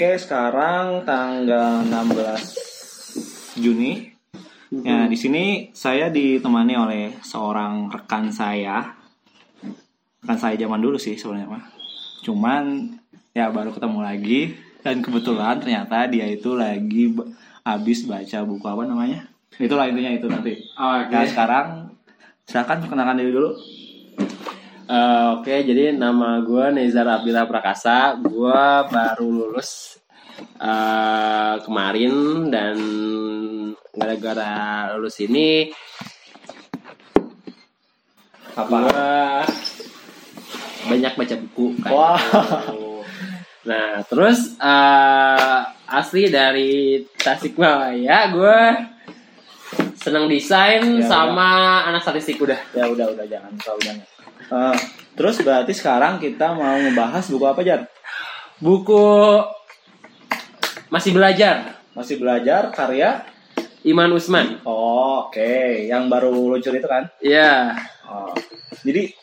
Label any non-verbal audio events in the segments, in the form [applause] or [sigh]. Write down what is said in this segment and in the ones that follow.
Oke, sekarang tanggal 16 Juni. Ya, di sini saya ditemani oleh seorang rekan saya. Rekan saya zaman dulu sih sebenarnya mah. Cuman ya baru ketemu lagi dan kebetulan ternyata dia itu lagi habis baca buku apa namanya? Itulah intinya itu nanti. Oke. Nah, sekarang silakan perkenalkan diri dulu. Eh, Oke, jadi nama gue Nezar Abdillah Prakasa. Gue baru lulus eh, kemarin dan gara-gara lulus ini Apa? gue banyak baca buku. Wah. gitu. Nah, terus eh, asli dari Tasikmalaya, gue seneng desain Ya, sama anak statistik udah. Ya udah udah jangan terlalu banyak. Eh, terus berarti sekarang kita mau ngebahas buku apa Jar? Buku masih belajar Masih belajar karya Iman Usman. Oh, oke, yang baru luncur itu kan? Iya. Oh. Jadi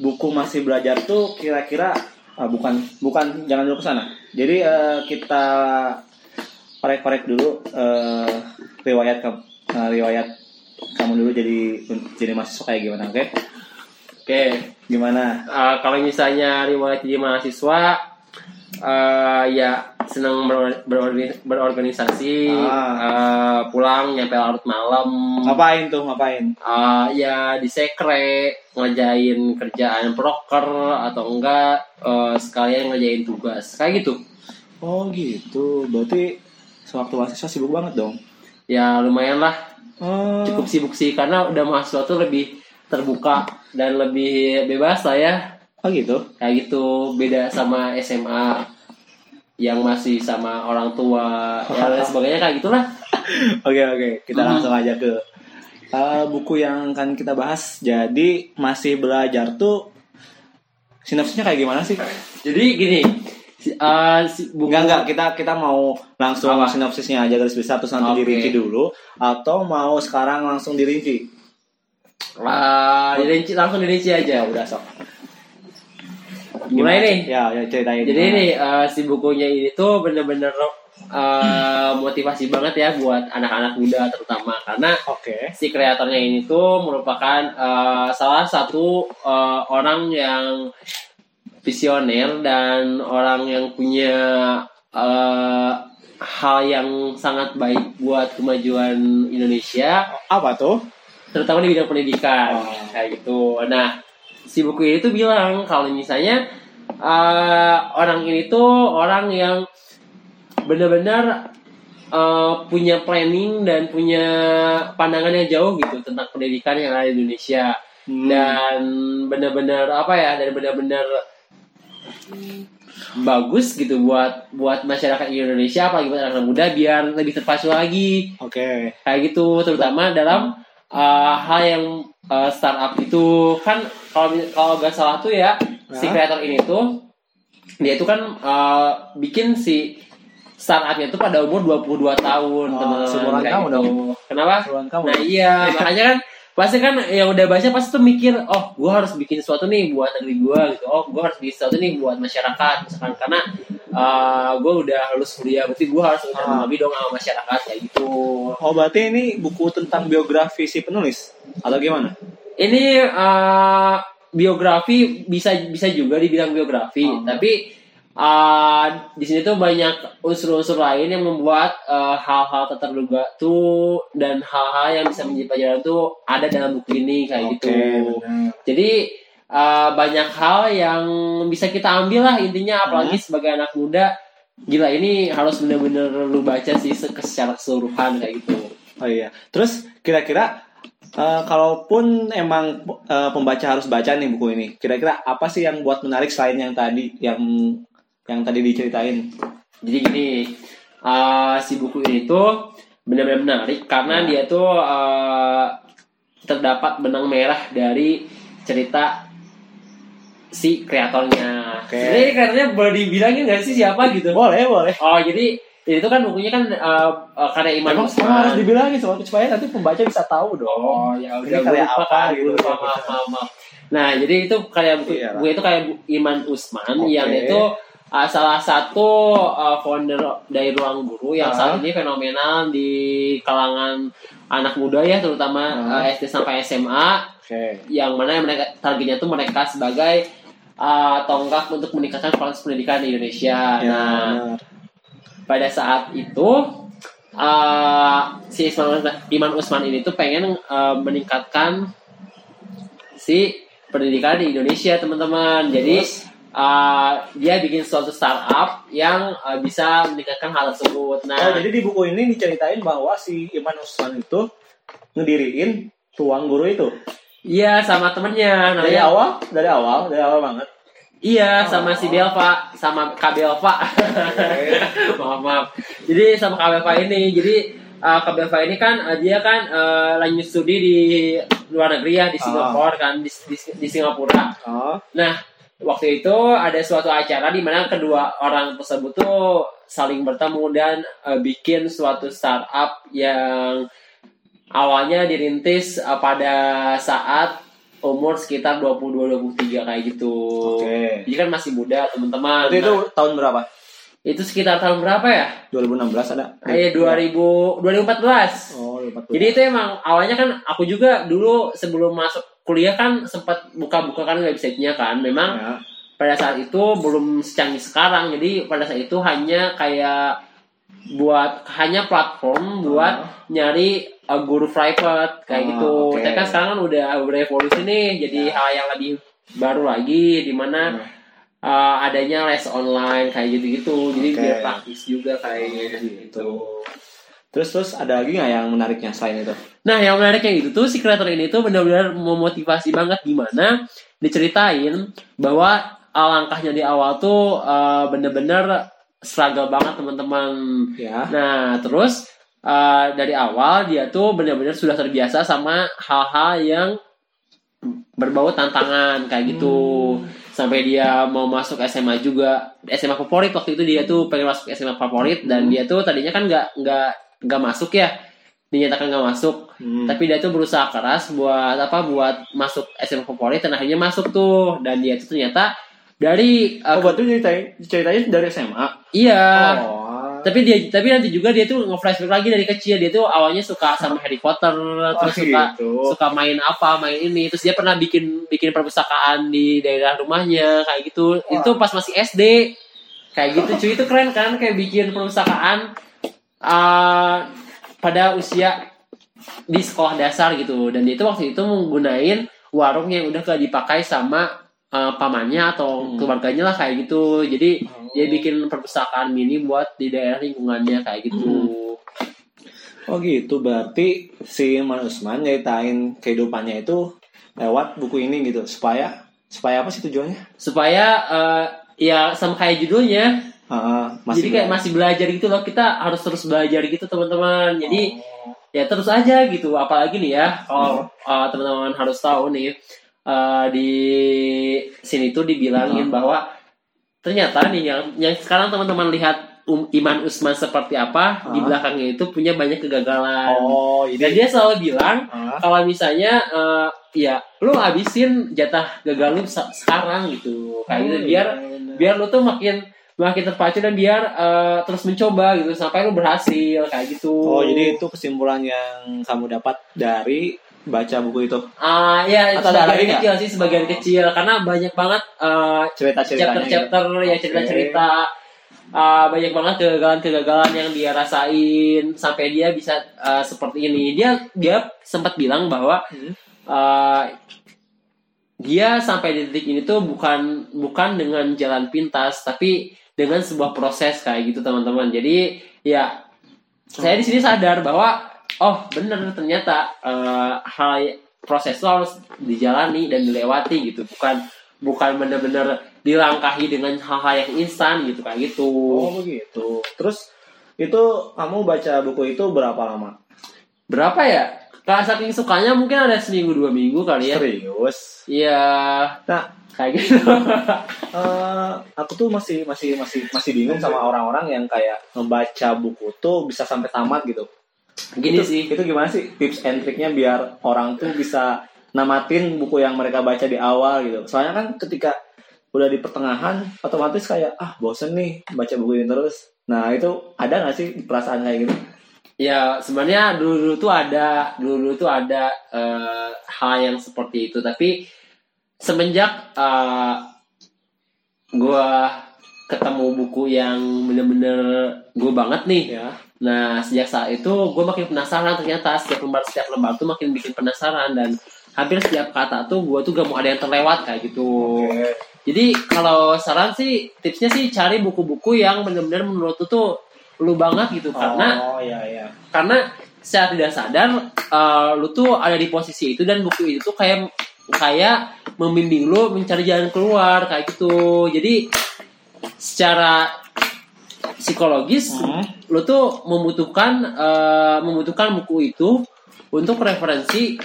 buku masih belajar tuh kira-kira ah, bukan bukan jangan dulu ke sana. Jadi eh, kita korek-korek dulu eh, riwayat kamu eh, riwayat kamu dulu jadi jadi mahasiswa kayak gimana, oke? Oke. Gimana? Eh, kalau misalnya riwayat jadi mahasiswa, eh, ya senang beror- berorga- berorganisasi, Ah. eh, pulang nyampe larut malam, Ngapain tuh? Ngapain? eh, ya di sekre ngerjain kerjaan proker atau enggak eh, sekalian ngerjain tugas kayak gitu. Oh, gitu. Berarti sewaktu mahasiswa sibuk banget dong. Ya lumayan lah Oh. cukup sibuk sih karena udah mahasiswa tuh lebih terbuka dan lebih bebas lah ya Oh, gitu. kayak gitu beda sama SMA yang masih sama orang tua ya dan sebagainya kayak gitulah [laughs] Oke oke, kita Hmm. langsung aja ke uh, buku yang akan kita bahas. Jadi masih belajar tuh sinopsisnya kayak gimana sih? jadi gini si, uh, si buku Enggak enggak, kita kita mau langsung Apa? sinopsisnya aja garis besar terus nanti Oke. dirinci dulu atau mau sekarang langsung dirinci? Uh, dirinci langsung dirinci aja udah sok mulai nih Ya, ya ceritain. jadi ini uh, si bukunya ini tuh bener-bener uh, motivasi banget ya buat anak-anak muda terutama karena Oke. si kreatornya ini tuh merupakan uh, salah satu uh, orang yang visioner dan orang yang punya uh, hal yang sangat baik buat kemajuan Indonesia, Apa tuh? Terutama di bidang pendidikan Oh. kayak gitu. Nah, si buku ini tuh bilang kalau misalnya uh, orang ini tuh orang yang benar-benar uh, punya planning dan punya pandangan yang jauh gitu tentang pendidikan yang ada di Indonesia Hmm. dan benar-benar apa ya dan benar-benar bagus gitu buat buat masyarakat Indonesia apalagi buat anak muda biar lebih terpacu lagi Oke. kayak gitu terutama dalam uh, hal yang uh, startup itu kan kalau kalau nggak salah tuh ya si Hah? kreator ini tuh dia itu kan uh, bikin si startupnya itu pada umur 22 tahun Oh, teman-teman kamu gitu. dong. kenapa kamu. nah iya makanya kan pasti kan yang udah baca pasti tuh mikir oh gue harus bikin sesuatu nih buat negeri gue gitu oh gue harus bikin sesuatu nih buat masyarakat misalkan karena uh, gue udah lulus kuliah berarti gue harus Ah. lebih dong sama masyarakat kayak gitu Oh, berarti ini buku tentang biografi si penulis atau gimana? ini uh, biografi bisa bisa juga dibilang biografi Oh. tapi uh, di sini tuh banyak unsur-unsur lain yang membuat uh, hal-hal tak terduga tuh dan hal-hal yang bisa menjadi pelajaran tuh ada dalam buku ini kayak gitu benar. jadi uh, banyak hal yang bisa kita ambil lah intinya apalagi sebagai anak muda gila ini harus bener-bener lu baca sih se- secara keseluruhan kayak gitu Oh iya. Terus kira-kira eh, kalaupun emang eh, pembaca harus baca nih buku ini, kira-kira apa sih yang buat menarik selain yang tadi yang yang tadi diceritain? Jadi gini, uh, si buku ini tuh benar-benar menarik karena Ya. dia tuh uh, terdapat benang merah dari cerita si kreatornya. Oke. Jadi kreatornya boleh dibilangin nggak sih siapa gitu? Boleh, boleh. Oh jadi itu kan bukunya kan uh, uh, karya Iman Emang Usman. harus dibilangin soalnya supaya nanti pembaca bisa tahu dong. Oh ya udah karya apa kan, gitu. maaf, maaf, maaf. Nah jadi itu karya buku, Iya buku itu kayak Iman Usman Oke. yang itu uh, salah satu uh, founder dari Ruang Guru yang Ah. saat ini fenomenal di kalangan anak muda ya, terutama Ah. uh, SD sampai SMA, Oke. yang mana mereka targetnya tuh mereka sebagai uh, tonggak untuk meningkatkan kualitas pendidikan di Indonesia. Ya, nah, benar. pada saat itu uh, si Isman, Iman Usman ini tuh pengen uh, meningkatkan si pendidikan di Indonesia teman-teman jadi Terus? Uh, dia bikin suatu startup yang uh, bisa meningkatkan hal tersebut. Nah Oh, jadi di buku ini diceritain bahwa si Iman Usman itu ngediriin ruang guru itu. iya sama temennya Dari namanya awal, dari awal, dari awal banget. iya sama si Belva sama Kak Belva [laughs] maaf maaf. Jadi sama Kak Belva ini jadi uh, Kak Belva ini kan uh, dia kan uh, lanjut studi di luar negeri ya di Ah. Singapura kan di, di, di Singapura. Oh, Nah, waktu itu ada suatu acara di mana kedua orang tersebut tuh saling bertemu dan eh, bikin suatu startup yang awalnya dirintis eh, pada saat umur sekitar 22-23 kayak gitu. Oke. Jadi kan masih muda teman-teman. Berarti itu Nah, tahun berapa? itu sekitar tahun berapa ya? 2016 ada? Eh, 2000 2014. Oh, 2014. Jadi itu emang awalnya kan aku juga dulu sebelum masuk kuliah kan sempat buka-buka kan websitenya kan. Memang Ya. pada saat itu belum secanggih sekarang jadi pada saat itu hanya kayak buat hanya platform buat nyari uh, guru private kayak Ah, gitu oke. tapi kan sekarang kan udah berevolusi nih jadi hal yang lebih baru lagi di mana Hmm. uh, adanya les online kayak gitu-gitu jadi biar praktis juga kayak Gitu. Terus terus ada lagi nggak yang menariknya selain itu? Nah, yang menariknya itu tuh si kreator ini tuh benar-benar memotivasi banget gimana diceritain bahwa langkahnya di awal tuh uh, bener-bener struggle banget teman-teman. Ya. Nah, terus uh, dari awal dia tuh benar-benar sudah terbiasa sama hal-hal yang berbau tantangan kayak gitu. Sampai dia mau masuk SMA juga, SMA favorit waktu itu dia tuh pengen masuk SMA favorit dan dia tuh tadinya kan nggak nggak nggak masuk ya, dinyatakan nggak masuk. Hmm. Tapi dia tuh berusaha keras buat apa? Buat masuk SMA favorit dan akhirnya masuk tuh dan dia tuh ternyata dari uh, Oh, berarti ceritain ceritanya dari SMA. iya Oh. tapi dia tapi nanti juga dia tuh nge-flashback lagi dari kecil dia tuh awalnya suka sama Harry Potter terus suka gitu. suka main apa main ini terus dia pernah bikin bikin perpustakaan di daerah rumahnya kayak gitu Wah. itu pas masih SD kayak gitu cuy itu keren kan kayak bikin perpustakaan uh, pada usia di sekolah dasar gitu dan dia itu waktu itu menggunain warung yang udah gak dipakai sama uh, pamannya atau Hmm. keluarganya lah kayak gitu jadi Oh. dia bikin perpustakaan mini buat di daerah lingkungannya kayak gitu Oh gitu, berarti si Iman Usman nyeritain kehidupannya itu lewat buku ini gitu, supaya supaya apa sih tujuannya? supaya uh, ya sama kayak judulnya Ah, jadi kayak masih belajar gitu loh kita harus terus belajar gitu teman-teman jadi Oh. ya terus aja gitu apalagi nih ya kalau uh, teman-teman harus tahu nih uh, di sini tuh dibilangin Hmm. bahwa ternyata nih yang yang sekarang teman-teman lihat um, Iman Usman seperti apa di Hmm. belakangnya itu punya banyak kegagalan oh, dan ini dia selalu bilang Ah, kalau misalnya uh, ya lu habisin jatah gagal lu se- sekarang gitu kayak gitu oh, biar iya, iya. biar lu tuh makin makin terpacu dan biar uh, terus mencoba gitu sampai lu berhasil kayak gitu. Oh, jadi itu kesimpulan yang kamu dapat dari baca buku itu. ah ya Atau lagi sebagian kecil sih sebagian kecil karena banyak banget uh, Cerita-ceritanya. gitu. chapter-chapter ya Oke. cerita-cerita uh, banyak banget kegagalan-kegagalan yang dia rasain sampai dia bisa uh, seperti ini. Dia dia sempat bilang bahwa Hmm. uh, dia sampai di titik ini tuh bukan bukan dengan jalan pintas tapi dengan sebuah proses kayak gitu teman-teman. Jadi ya saya di sini sadar bahwa oh bener ternyata uh, hal proses itu harus dijalani dan dilewati gitu bukan bukan bener-bener dilangkahi dengan hal-hal yang instan gitu kayak gitu. Oh, begitu. Terus itu kamu baca buku itu berapa lama? Berapa ya? Kalau saking sukanya mungkin ada seminggu dua minggu kali ya. Serius? Iya. Nah, kayak gitu. [laughs] Eh, aku tuh masih masih masih masih bingung sama orang-orang yang kayak ngebaca buku tuh bisa sampai tamat gitu. Gini itu, sih. Itu gimana sih tips and triknya biar orang tuh bisa namatin buku yang mereka baca di awal gitu. Soalnya kan ketika udah di pertengahan otomatis kayak ah bosen nih baca buku ini terus nah itu ada nggak sih perasaan kayak gitu Ya sebenarnya dulu dulu tuh ada dulu dulu tuh ada eh, hal yang seperti itu. Tapi semenjak eh, gua ketemu buku yang bener-bener gue banget nih. Ya. Nah, sejak saat itu gue makin penasaran ternyata. Setiap lembar setiap lembar tuh makin bikin penasaran. Dan hampir setiap kata tuh gue tuh gak mau ada yang terlewat kayak gitu. Jadi kalau saran sih tipsnya sih cari buku-buku yang benar-benar menurut tuh lu banget gitu karena oh ya ya karena secara tidak sadar eh, lu tuh ada di posisi itu dan buku itu tuh kayak kayak membimbing lu mencari jalan keluar kayak gitu. Jadi secara psikologis Hmm. lu tuh membutuhkan eh, membutuhkan buku itu untuk referensi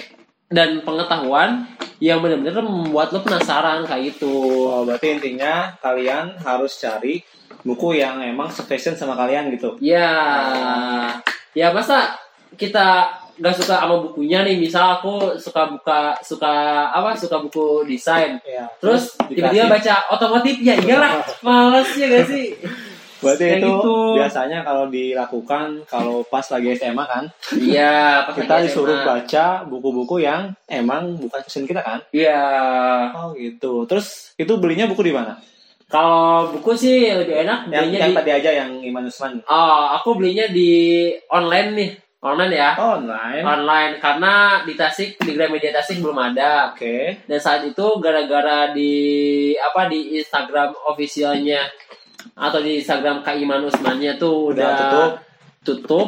dan pengetahuan yang benar-benar membuat lu penasaran kayak gitu. Oh, berarti intinya kalian harus cari buku yang emang sefashion sama kalian gitu. Ya, ya masa kita gak suka sama bukunya nih, misal aku suka buka suka apa suka buku desain, Iya. terus tiba-tiba baca otomotif ya iyalah, [laughs] males ya gak sih? Berarti Kayak itu gitu. biasanya kalau dilakukan kalau pas lagi SMA kan, Iya, pas kita lagi disuruh SMA. baca buku-buku yang emang bukan passion kita kan. Iya. Oh gitu. Terus itu belinya buku di mana? Kalau buku sih lebih enak Yang, belinya yang di tadi aja yang Iman Usman. Oh, aku belinya di online nih. Online ya. Oh, online. Online karena di Tasik di Gramedia Tasik belum ada. Oke. Dan saat itu gara-gara di apa di Instagram officialnya atau di Instagram Kak Iman Usmannya tuh Udah udah, tutup. tutup.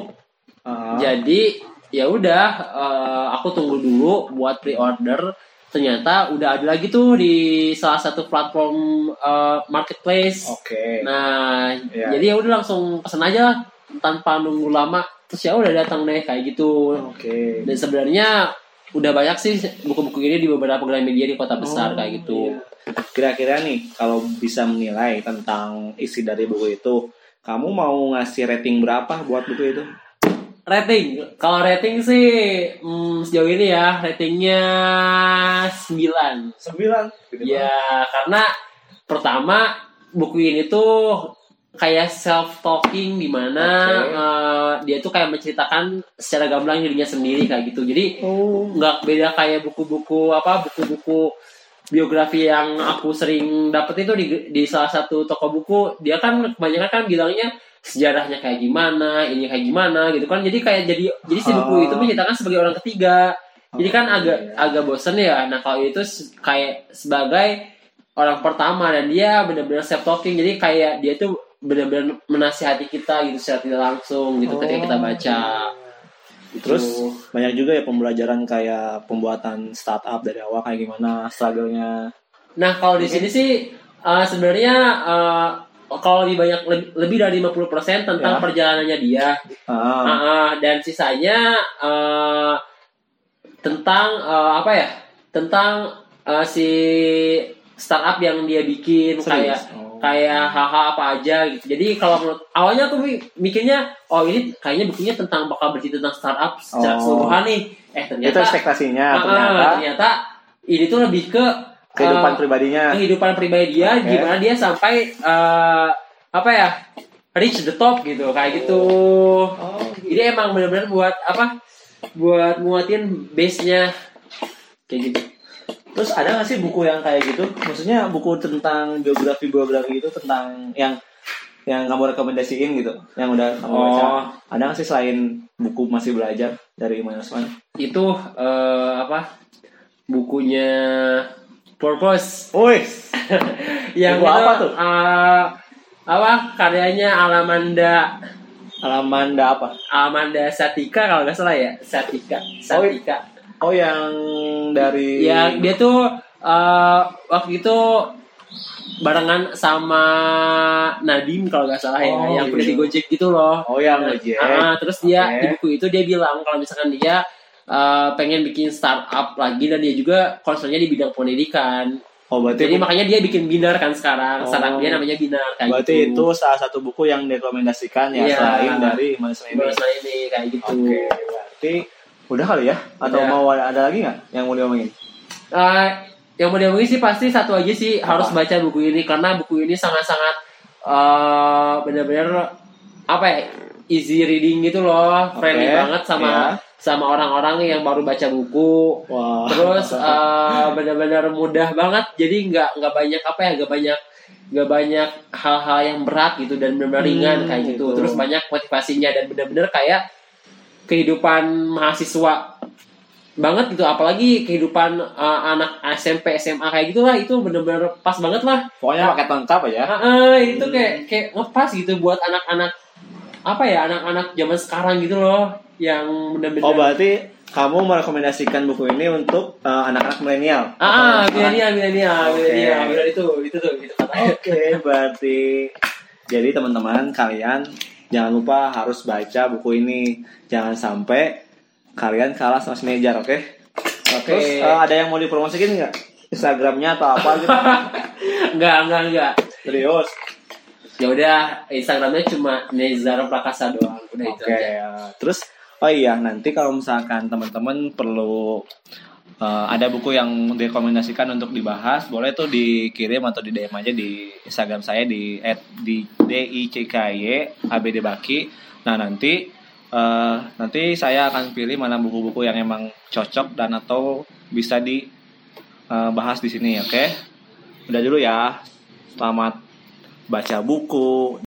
Ah. Jadi ya udah eh, aku tunggu dulu buat pre-order. Ternyata udah ada lagi tuh di salah satu platform eh, marketplace. Oke. Nah, Iya. jadi ya udah langsung pesan aja tanpa nunggu lama. Terus ya udah datang deh kayak gitu. Oke. Dan sebenarnya udah banyak sih buku-buku ini di beberapa Gramedia di kota besar Oh, kayak gitu. iya. Kira-kira nih kalau bisa menilai tentang isi dari buku itu, kamu mau ngasih rating berapa buat buku itu? Rating, kalau rating sih hmm, sejauh ini ya ratingnya 9 Sembilan. Ya karena pertama buku ini tuh kayak self talking di mana Oke. eh, dia tuh kayak menceritakan secara gamblang dirinya sendiri kayak gitu. Jadi Oh. nggak beda kayak buku-buku apa buku-buku biografi yang aku sering dapet itu di, di salah satu toko buku dia kan kebanyakan kan bilangnya sejarahnya kayak gimana ini kayak gimana gitu kan jadi kayak jadi jadi si buku Oh. itu menceritakan sebagai orang ketiga jadi kan Oh, agak iya. agak bosen ya nah kalau itu kayak sebagai orang pertama dan dia benar-benar self talking jadi kayak dia tuh benar-benar menasihati kita gitu secara tidak langsung gitu ketika kita baca Gitu. Terus banyak juga ya pembelajaran kayak pembuatan startup dari awal kayak gimana struggle-nya. Nah kalau di sini sih uh, sebenarnya uh, kalau lebih banyak lebih, lebih dari 50% tentang Ya. perjalanannya dia, Ah, Uh, uh, dan sisanya uh, tentang uh, apa ya? Tentang uh, si startup yang dia bikin kayak serius. Oh. kayak hal-hal apa aja gitu. Jadi kalau menurut awalnya aku mi- mikirnya oh ini kayaknya bukunya tentang bakal bercerita tentang startup secara Oh. keseluruhan nih. Eh itu ternyata ekspektasinya uh, uh, ternyata ternyata ini tuh lebih ke kehidupan uh, pribadinya. kehidupan pribadi dia Oke. gimana dia sampai eh, apa ya reach the top gitu kayak gitu Oh, jadi emang benar-benar buat apa buat nguatin base nya kayak gitu Terus ada gak sih buku yang kayak gitu? Maksudnya buku tentang biografi-biografi itu tentang yang yang kamu rekomendasiin gitu, yang udah kamu baca. Oh. Ada gak sih selain buku masih belajar dari Iman itu eh, apa bukunya purpose Wih, [laughs] yang itu, apa tuh? eh, apa karyanya Alamanda Alamanda apa? Alamanda Satika kalau nggak salah ya Satika Satika Oh yang dari Ya dia tuh eh, waktu itu barengan sama Nadim kalau nggak salah Oh, ya, yang iya. di Gojek gitu loh. Oh yang Gojek. Ah, terus dia Oke. di buku itu dia bilang kalau misalkan dia eh, pengen bikin startup lagi dan dia juga concernnya di bidang pendidikan. Oh berarti Jadi makanya dia bikin binar kan sekarang. Oh. Startup dia namanya binar kayak berarti gitu. itu salah satu buku yang direkomendasikan ya Iya. selain dari Iman Usman ini. Bahasa ini kayak gitu. Oke, berarti udah kali ya? Atau Udah. mau ada, ada lagi nggak yang mau diomongin? Eh, yang mau diomongin sih pasti satu aja sih harus baca buku ini karena buku ini sangat-sangat eh benar-benar apa ya easy reading gitu loh friendly Oke, banget sama iya. Sama orang-orang yang baru baca buku. Wah. terus [laughs] eh, benar-benar mudah banget. Jadi nggak nggak banyak apa ya nggak banyak nggak banyak hal-hal yang berat gitu dan benar-benar Hmm, ringan kayak gitu. gitu. terus banyak motivasinya dan benar-benar kayak kehidupan mahasiswa banget gitu. Apalagi kehidupan eh, anak SMP SMA kayak gitulah itu benar-benar pas banget lah. Pokoknya paket lengkap aja. Ah, ah, itu kayak kayak ngepas gitu buat anak-anak apa ya anak-anak zaman sekarang gitu loh yang benar-benar Oh berarti kamu merekomendasikan buku ini untuk eh, anak-anak milenial? Ah, ah, milenial, milenial, milenial. Benar itu, itu tuh, itu katanya. Oke, berarti jadi teman-teman kalian jangan lupa harus baca buku ini. Jangan sampai kalian kalah sama Nejar, oke? Oke. Terus eh, ada yang mau dipromosikan nggak? Instagramnya atau apa gitu? [laughs] Enggak, enggak, enggak. Serius? Ya udah, Instagramnya cuma Nezar Prakasa doang. Udah itu Oke. aja. ya. Terus oh iya nanti kalau misalkan teman-teman perlu eh, ada buku yang direkomendasikan untuk dibahas, boleh tuh dikirim atau di DM aja di Instagram saya di di DICKY ABD Baki. Nah nanti eh, nanti saya akan pilih mana buku-buku yang emang cocok dan atau bisa dibahas di sini, oke? Udah dulu ya. Selamat baca buku